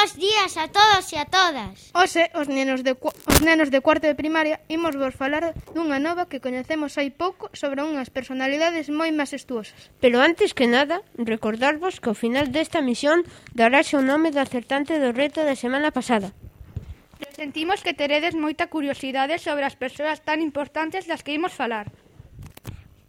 Bos días a todos e a todas. Hoxe, os nenos de, os nenos de cuarto de primaria, imos vos falar dunha nova que coñecemos hai pouco sobre unhas personalidades moi majestuosas. Pero antes que nada, recordarvos que ao final desta misión daráse o nome do acertante do reto da semana pasada. Sentimos que teredes moita curiosidade sobre as persoas tan importantes das que imos falar.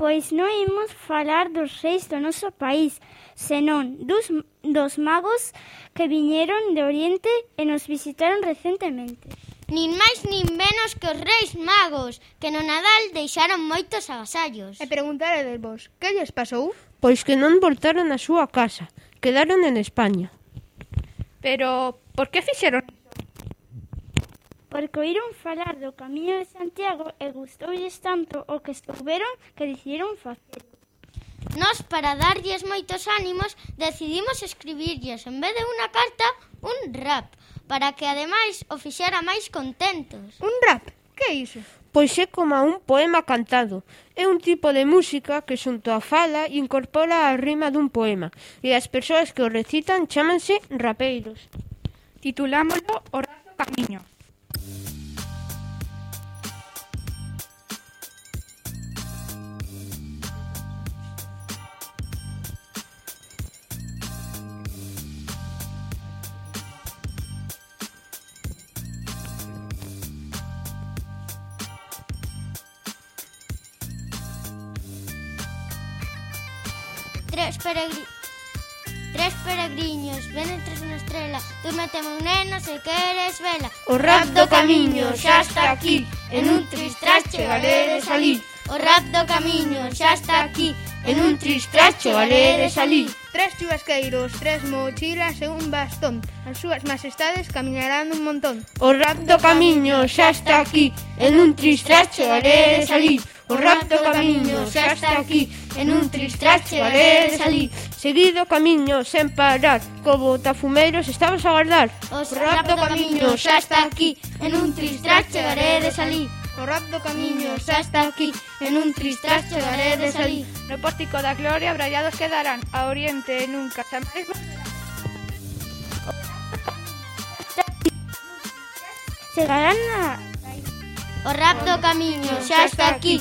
Pois non imos falar dos reis do noso país, senón dos, dos magos que viñeron de Oriente e nos visitaron recentemente. Nin máis nin menos que os reis magos, que no Nadal deixaron moitos agasallos. E preguntaredes vos, que lles pasou? Pois que non voltaron á súa casa, quedaron en España. Pero, por que fixeron porque oíron falar do Camiño de Santiago e gustoulles tanto o que souberon que decidiron facer. Nos, para darlles moitos ánimos, decidimos escribirlles, en vez de unha carta, un rap, para que ademais o fixera máis contentos. Un rap? Que é iso? Pois é como un poema cantado. É un tipo de música que xunto a fala incorpora a rima dun poema e as persoas que o recitan chámanse rapeiros. Titulámolo O Razo Camiño. Tres, peregri... tres peregriños Venen tras unha estrela Duna meu neno, se queres vela. O rap do camiño xa está aquí. En un tristras chegaré de salir. O rap do camiño xa está aquí. En un tristras chegaré de salir. Tres chubasqueiros, tres mochilas e un bastón. As súas majestades camiñarán un montón. O rap do camiño xa está aquí. En un tristras chegaré de salir. O rapto camiño xa está aquí En un tristras chegaré de salir. Seguido camiño sen parar Co botafumeiros estamos a guardar O rapto camiño xa está aquí En un tristras chegaré de salir. O rapto camiño xa está aquí En un tristras chegaré de salir. No pórtico da gloria brallados quedarán A oriente nunca xa máis Chegarán a... O rapto camiño xa está aquí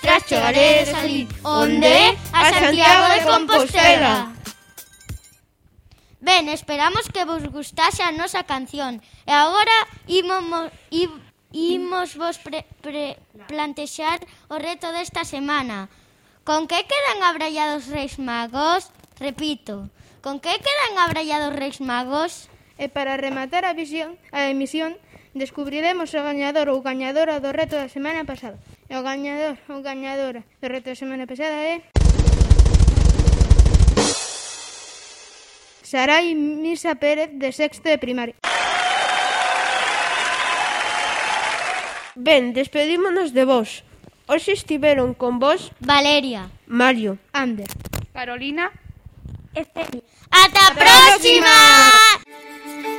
tras chegaré de salir Onde? A Santiago de Compostela Ben, esperamos que vos gustase a nosa canción E agora imos, imos vos pre, pre, plantexar o reto desta semana Con que quedan abrallados reis magos? Repito, con que quedan abrallados reis magos? E para rematar a visión, a emisión, Descubriremos o gañador ou gañadora do reto da semana pasada. E o gañador ou gañadora do reto da semana pasada é... Sarai Misa Pérez, de sexto de primaria. Ben, despedímonos de vos. Hoxe estiveron con vos Valeria, Mario, Ander, Carolina e ¡Hasta, ¡Ata próxima! próxima!